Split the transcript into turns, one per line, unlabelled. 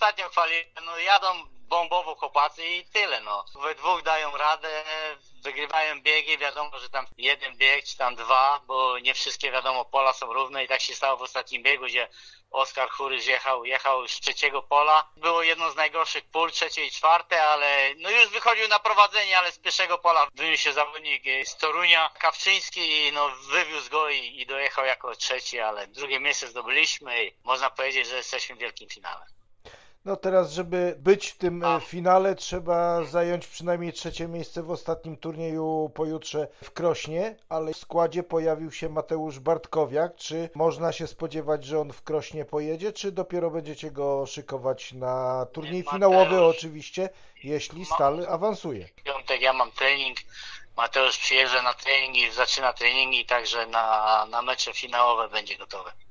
ostatnio chwali, no jadą bombowo chłopacy i tyle, no. We dwóch dają radę, wygrywają biegi, wiadomo, że tam jeden bieg, czy tam dwa, bo nie wszystkie, wiadomo, pola są równe i tak się stało w ostatnim biegu, gdzie Oskar Churyż jechał, jechał z trzeciego pola. Było jedno z najgorszych pól, trzecie i czwarte, ale no już wychodził na prowadzenie, ale z pierwszego pola wyniósł się zawodnik z Torunia, Kawczyński i no wywiózł go i, i dojechał jako trzeci, ale drugie miejsce zdobyliśmy i można powiedzieć, że jesteśmy w wielkim finale.
No teraz, żeby być w tym e, finale, trzeba zająć przynajmniej trzecie miejsce w ostatnim turnieju pojutrze w Krośnie, ale w składzie pojawił się Mateusz Bartkowiak. Czy można się spodziewać, że on w Krośnie pojedzie, czy dopiero będziecie go szykować na turniej
Mateusz-
finałowy oczywiście, jeśli Stal awansuje?
W piątek ja mam trening, Mateusz przyjeżdża na trening i zaczyna treningi, także na, na mecze finałowe będzie gotowy.